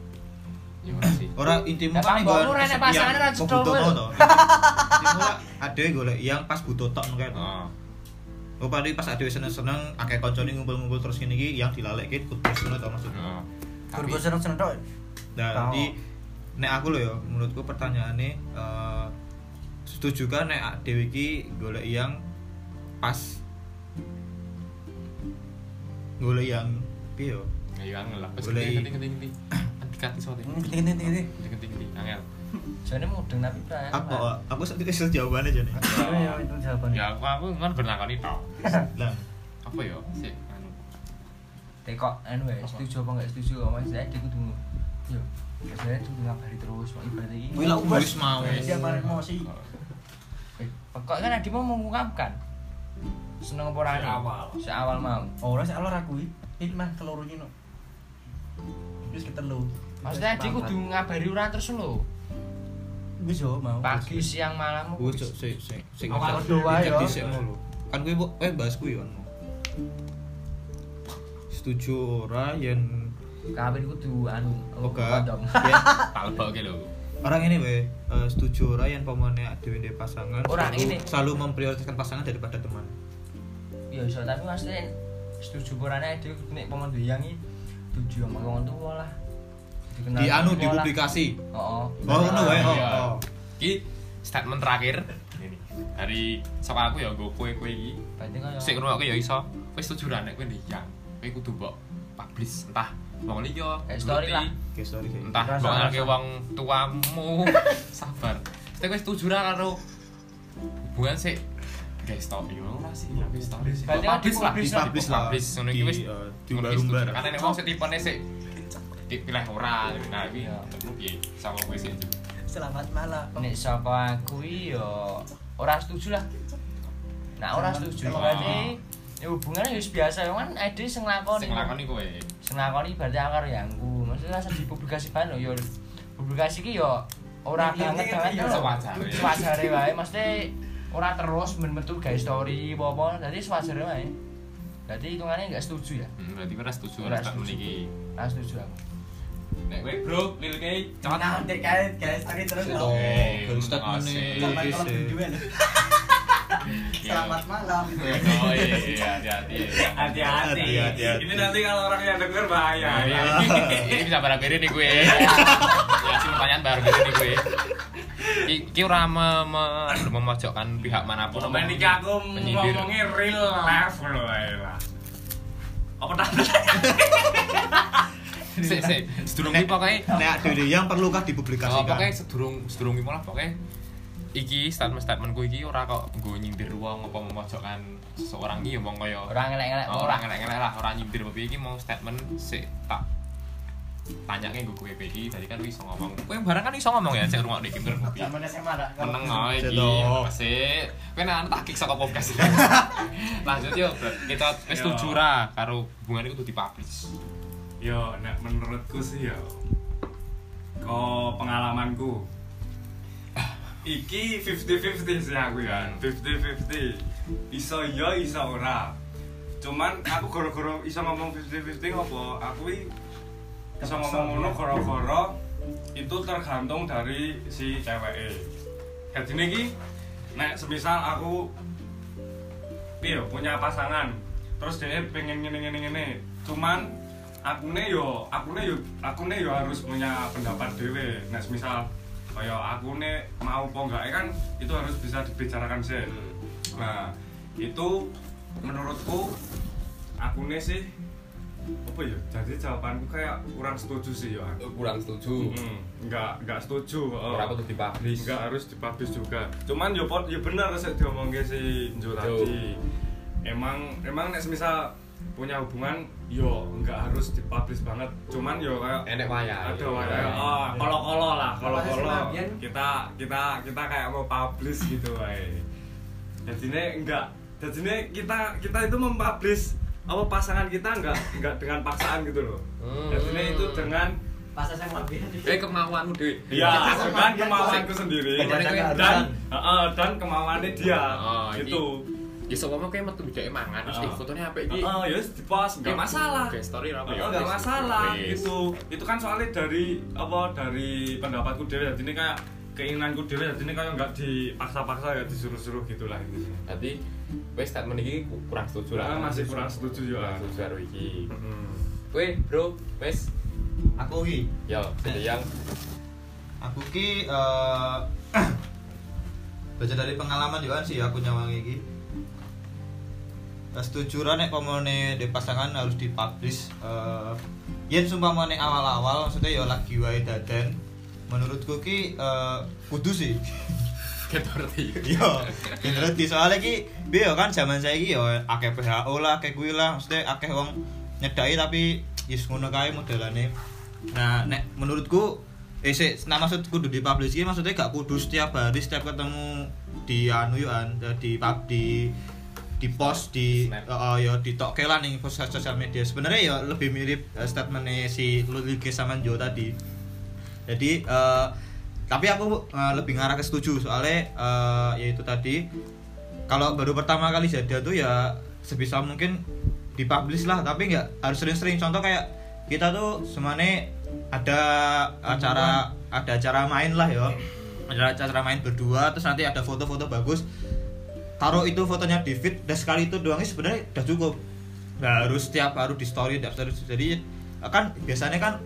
Ya. Orang intimu kan Pak, mbokmu ora enek pasangan ora to. Intimu ada golek yang pas butuh tok kan. Oh. Padahal pas ada seneng-seneng akeh koncone ngumpul-ngumpul terus gini iki yang dilalekke kudu ngono to maksudnya. Oh. Kurgo seneng-seneng tok. Nah, Tau. jadi nek aku loh ya, menurutku pertanyaannya eh setuju kan nek Dewi iki golek yang pas golek yang piye yo? ayo angel lah. Genting. Antikat iso teh. Hmm, Gini gini gini. Genting genting genting. Angel. Jane mudeng tapi pra. Apa aku sakit kesel jawabannya jane. Iya itu jawabannya. Ya aku aku kan bernakoni tok. Lah, Apa ya? Sik anu. Tekok anu ya, setuju apa enggak setuju kok Mas Ede kudu yo. Saya tuh ngabari terus kok ibadah iki. Wih, lah, wis mau. Marah emosi. Eh, Kok kan Adi mau mengungkapkan seneng apa ora nih? Seawal. Seawal mau. Oh, ora sik alor aku iki. Iki mah keloro iki no. Wis ketelu. Maksudnya Adi kudu ngabari ora terus lho. Wis yo mau. Pagi, siang, malam. Wis cok sik sik sik Awal doa ya. dhisik mulu. Kan kuwi bu- eh bahas kuwi kan. Setuju ora yen Kawin kudu anu kondom. yen Tak lebokke lho. orang ini weh eh, setuju ora yen pemane dhewe ndek pasangan Ora, selalu, ini. selalu memprioritaskan pasangan daripada teman. Ya iso tapi maksudnya setuju porane Adi nek pemon doyangi tujuh sama wong tua lah. Dikenal Di anu di lah. publikasi. Oh. Oh, ngono wae. Oh, Iya. oh. Iki statement terakhir ini dari saka aku ya nggo kowe-kowe iki. Sik ngrungokke ya iso. Wis setuju ra nek kowe ndiyang. Kowe kudu mbok publish entah wong liya, Kayak story lah. Guys. entah mbok wong tuamu. Sabar. Sik kowe setuju ra karo hubungan sik guys stop yo ora sih ya wis story sih. Publish lah, lah. publish lah. Publish ngono iki Di, wis eh, ngono diumbar-umbar. Karena nek wong sik tipene sik dipilih ora nah iki Iya. piye sama kowe sik Selamat malam. nek saka aku yo ora setuju lah. Nah, ora setuju berarti ya hubungannya ya wis biasa ya kan Edi sing nglakoni. sing lakoni kowe. Sing berarti akar ya aku. Maksudnya asal dipublikasi lho yo publikasi iki yo ora Iya, banget iya, banget iya. lho. Sewajare. Sewajare wae mesti ora terus ben-betul gawe story apa-apa. Dadi sewajare wae. Dadi hitungannya enggak setuju ya. Hmm, berarti ora setuju Ora ora tak setuju. meniki. Ora setuju aku. Nek kowe bro, lil kei cepet. Nah, dek guys, guys, tadi terus Eh, garis statement makasih. nih, Selamat malam loh. Iya. Oh iya, iya, hati-hati. Hati-hati. Ini nanti kalau orang yang denger bahaya. Iya, ya. Ini bisa barang-barang nih gue. Ya, sih pertanyaan barang-barang nih gue. Iki ora me- me- memojokkan pihak mana pun. Pemain iki aku ngomongnya real life lah. Apa tanda? Sik, sik. Sedurung iki pokoke Nek dhewe yang perlukah Oh, dipublikasikan? pokoknya sedurung sedurung iki malah pokoknya iki statement statementku iki ora kok nggo nyindir wong apa memojokkan seseorang iki ya wong kaya Ora ngelek-ngelek Oh, ora. ngelek-ngelek lah, ora nyindir apa iki mau statement sik tak tanyake nggo kowe iki tadi kan iso ngomong. Kowe barang kan iso ngomong ya cek rumah iki bener kopi. Meneng oh iki. Masih. Kowe nek tak kick saka podcast. Lanjut yo, Bro. Kita wis Yo. setuju ra karo hubungan iku kudu dipublish. Yo, nek menurutku sih ya. Ko pengalamanku. Iki 50-50 sih aku ya. 50-50. Iso iya, iso ora. Cuman aku gara-gara iso ngomong 50-50 ngopo? Aku iso ngomong ngono gara-gara itu tergantung dari si ceweke. Jadi iki nek semisal aku piye yo, punya pasangan terus dia pengen ngene ngene ngene cuman akune yo akune yo akune yo harus punya pendapat dewe nek misal kaya akune mau apa enggak kan itu harus bisa dibicarakan sih nah itu menurutku akune sih apa ya jadi jawabanku kayak kurang setuju sih ya Kurang setuju. Hmm, enggak enggak setuju oh. Ora kudu dipublish. Enggak harus dipublish juga. Cuman yo pot yo bener sih diomongke si Jo tadi. Emang emang nek semisal punya hubungan yo enggak harus dipublish banget. Cuman yo kayak Enek wayah. ada wayah. Oh, kolo-kolo lah, kolo-kolo. Kalau SMA, Kita kita kita kayak mau publish gitu wae. Jadinya enggak jadinya kita kita itu mempublish apa pasangan kita enggak enggak dengan paksaan gitu loh. Hmm. Jadinya itu dengan Pas SMA biyen. Eh kemauanmu dhewe. Iya, kan kemauanku sendiri. Dan dan kemauannya dia. Oh, Gitu. Ya sopama kayak metu dhek mangan terus Oh. eh, fotonya apik iki. Heeh, ya wis di-post, enggak masalah. Kayak story apa Oh, ya? enggak wis. masalah gitu. Itu kan soalnya dari apa dari pendapatku dewe jadi ini kayak keinginanku dewe jadi ini kayak enggak dipaksa-paksa ya disuruh-suruh gitulah gitu. Berarti wis statement iki ku- kurang setuju lah. Ah, masih kurang setuju juga. Kurang setuju karo iki. Heeh. Kowe, Bro, wis Aku ki, yo jadi yang aku ki eh baca dari pengalaman juga sih aku nyawangi ki. Setuju ra nek pamane di pasangan harus dipublish eh yen sumpamane awal-awal maksudnya ya lagi wae daden menurutku ki eh, kudu sih ketorti. Yo, bener di soalnya ki, biar kan zaman saya ki yo akeh PHO lah, akeh kuwi lah, maksudnya akeh wong nyedai tapi yes ngono kae modelane. Nah, nek menurutku eh sik, nah maksud kudu di publish ki maksudnya gak kudu setiap hari setiap ketemu di anu yo an di pub di di post di oh ya di tok lah nih post sosial media. Sebenarnya ya lebih mirip eh, statementnya si Ludwig sama Jo tadi. Jadi eh, tapi aku eh, lebih ngarah ke setuju. Soalnya eh, yaitu tadi. Kalau baru pertama kali jadian tuh ya sebisa mungkin dipublish lah tapi nggak harus sering-sering. Contoh kayak kita tuh semuanya ada acara ada acara main lah ya. Ada acara main berdua terus nanti ada foto-foto bagus taruh itu fotonya di feed dan sekali itu doangnya sebenarnya udah cukup. Nggak harus setiap harus di story tiap story. Jadi kan biasanya kan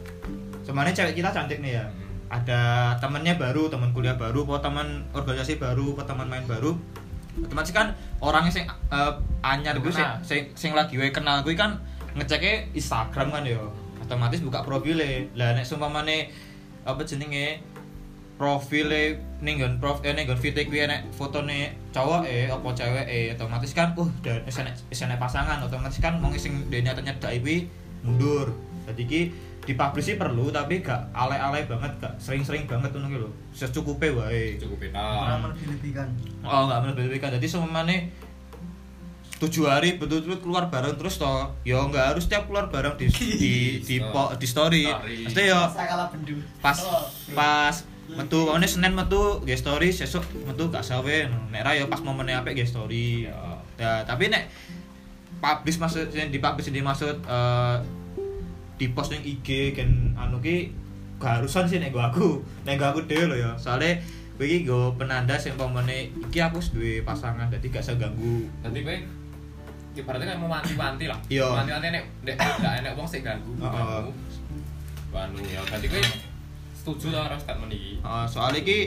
semuanya cewek kita cantik nih ya. Ada temennya baru teman kuliah baru atau teman organisasi baru atau teman main baru. Otomatis kan orangnya sing eh, anyar gue sing, sing sing lagi gue kenal gue kan ngeceknya Instagram kan yo otomatis buka profile. Lah nek sumpamane apa jenenge profile ning nggon prof eh ning nggon fit kuwi enek fotone cowok eh apa cewek eh otomatis kan uh dan wis enek wis enek pasangan otomatis kan wong sing dene nyedaki kuwi mundur jadi ki dipublish sih perlu tapi gak alay-alay banget gak sering-sering banget ngono ki lho secukupnya wae cukup beta. Orang melebih-lebihkan. oh nggak melebih-lebihkan jadi semuanya tujuh hari betul-betul keluar bareng terus toh ya nggak harus tiap keluar bareng di di di, po- di story Story. Maksudnya ya bendu. pas Oh. pas metu pokoknya Senin metu ge story sesuk metu gak sawe nek ra ya pas momennya apik ge story Ya. ya tapi nek publish maksud yang di publish ini maksud eh, di post yang IG kan anu ki gak harusan sih nek gua aku nek gua aku dhewe lho ya soalnya iki go penanda sing pomone iki aku duwe pasangan dadi gak usah ganggu Nanti kowe ibaratnya kayak mau wanti-wanti lah. Iya. Wanti-wanti nek nek ndak enek wong sing ganggu. Heeh. ganggu. Wanu ya berarti kowe setuju lah karo statement iki. Uh, soalnya ki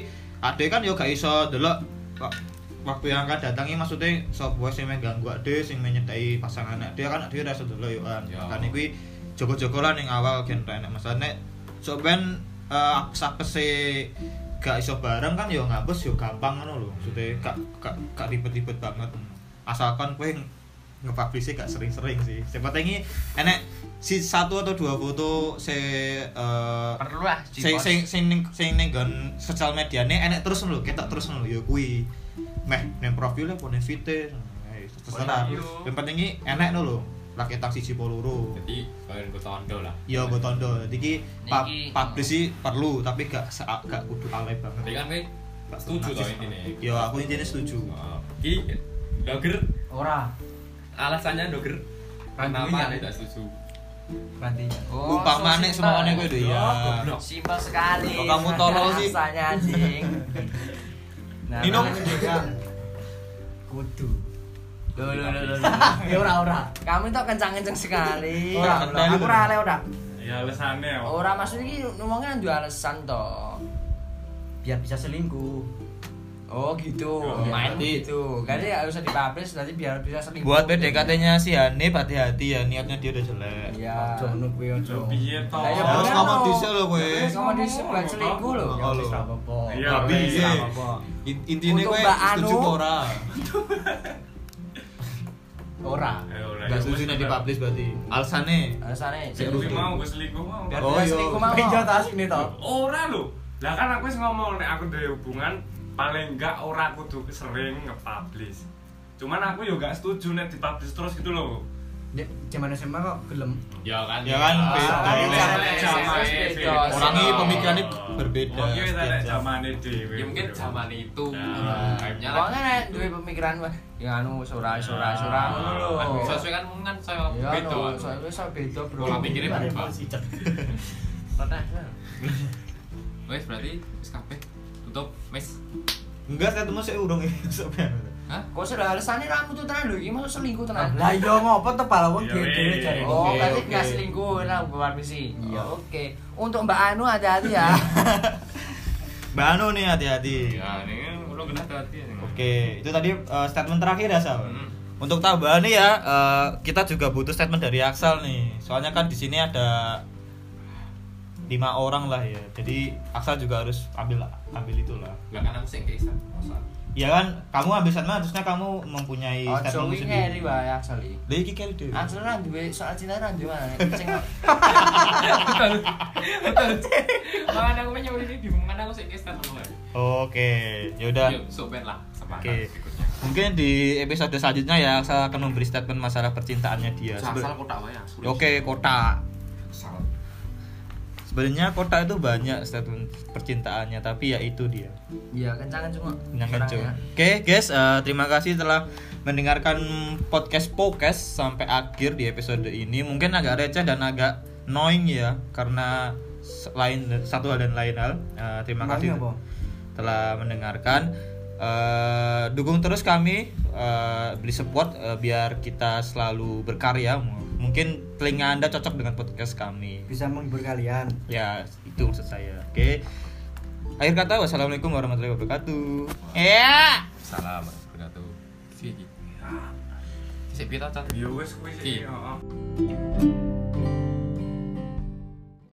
ade kan yo gak iso delok kok waktu yang akan datang ini maksudnya wae sing mengganggu ade sing menyedai pasangan ade kan ade iso delok yo kan. Kan iki jogo-jogo lah ning awal gen enak masalah nek sok ben uh, sapese gak iso bareng kan yo ngapus yo gampang ngono lho maksudnya gak gak gak ribet-ribet banget. Asalkan kowe nge-publish gak sering-sering sih. Siapa ini enek si satu atau dua foto se eh, perlu lah sing di-post. sing sing ning sing ning nggon sosial mediane enek terus lho, ketok terus lho ya kuwi. Meh ning profile apa ning fite eh, terserah. Iya. Yang penting iki enek lho. Laki tak siji polo loro. Jadi kalian gue tondo lah. Ya gue tondo. Jadi ki pa- Niki- publish sih perlu tapi gak gak kudu alay banget. Jadi kan kowe Gak setuju toh intinya. Ya aku intinya setuju. Ki doger Ora. Alasannya doger kenapa anda tidak setuju? Rantinya. Oh, so semuanya simpel. gue deh ya. goblok. Simpel sekali. Kok kamu tolol sih? Rasanya anjing. Nah, Nino. dia kudu. Loh, loh, loh, loh, loh. Ya ora ora. Kamu itu kencang-kencang sekali. Ora, aku lho. ora ale ora. Ya alasannya? Ora maksudnya iki ngomongnya dua alasan toh. Biar bisa selingkuh. Oh gitu, Oh, main berarti- gitu. Kan ya harus dipublish nanti biar bisa sering. Buat PDKT-nya si Hanif hati-hati ya niatnya dia udah jelek. Iya. Aja ngono kuwi. Yo piye to? Lah, ya Harus ngomong dhisik lho kowe. Ngomong di buat selingkuh loh. Ya wis apa-apa. Iya, Tapi wis, iya. ra apa-apa. In- Intinya Untuk kowe setuju apa ora? Ora. Ya ora, Gak ya setuju nek ora. dipublish berarti. Alasannya Alasannya. Sik Kuwi rusuh. mau gue selingkuh mau. Biar Oh, iya. selingkuh mau. Pinjot asine to. Ora lho. Lah kan aku wis ngomong nek aku duwe hubungan paling enggak ora kudu sering nge-publish. Cuman aku yo gak setuju nek di-publish terus gitu loh. Dek, zaman SMA kok gelem. Ya kan. Ya kan, beda. Ah, beda. Orang ini pemikirannya berbeda. Oh, iya, zamane dhewe. Ya mungkin zaman itu. Pokoknya nek duwe pemikiran wah, ya anu sora ngono lho. Kan sesuai kan mungkin saya Ya beda. saya wis beda, Bro. Pola pikirnya berubah. Pernah. Wes berarti wis kabeh tutup mes. Enggak, saya temu saya urung sampean. Hah? Kok sudah alasannya ramu tuh tenan lho, iki mau selingkuh tenan. Lah iya ngopo tebal wong Iya, dhewe jare. Oh, berarti nggak selingkuh, nah buat misi. Iya. Oke. Untuk Mbak Anu hati-hati ya. Mbak Anu nih hati-hati. Ya, ini udah kena hati. Oke, itu tadi uh, statement terakhir ya, Sal. Hmm. Untuk tambahan nih ya, uh, kita juga butuh statement dari Aksal nih. Soalnya kan di sini ada lima orang lah ya. Jadi Aksal juga harus ambil ambil itulah. Lah kan aku sing ke Islam. Masa? Ya kan, kamu ambil statement harusnya kamu mempunyai Oh, statement so ngeri sendiri. wae asli. Lah iki kali dhewe. Asli ra duwe soal cinta ra duwe. Sing Makanya aku punya ini bingungan aku sing ke Islam dulu. Oke, ya udah. Yuk, sopen lah Oke. berikutnya. Mungkin di episode selanjutnya ya Aksal akan memberi statement masalah percintaannya dia. Asal kotak wae. Oke, kota. Sebenarnya kota itu banyak statement percintaannya, tapi ya itu dia. Iya, kencangan cuma. yang kencur. orangnya. Oke guys, eh, terima kasih telah mendengarkan podcast podcast sampai akhir di episode ini. Mungkin agak receh dan agak annoying ya, karena lain satu hal dan lain hal. Eh, terima kasih apa? telah mendengarkan. Eh, dukung terus kami, eh, beli support eh, biar kita selalu berkarya. Mungkin telinga anda cocok dengan podcast kami. Bisa menghibur kalian. Ya itu maksud saya. Oke. Akhir kata wassalamualaikum warahmatullahi wabarakatuh. Ya. Salam? Ya kuwi Ki. sih, heeh.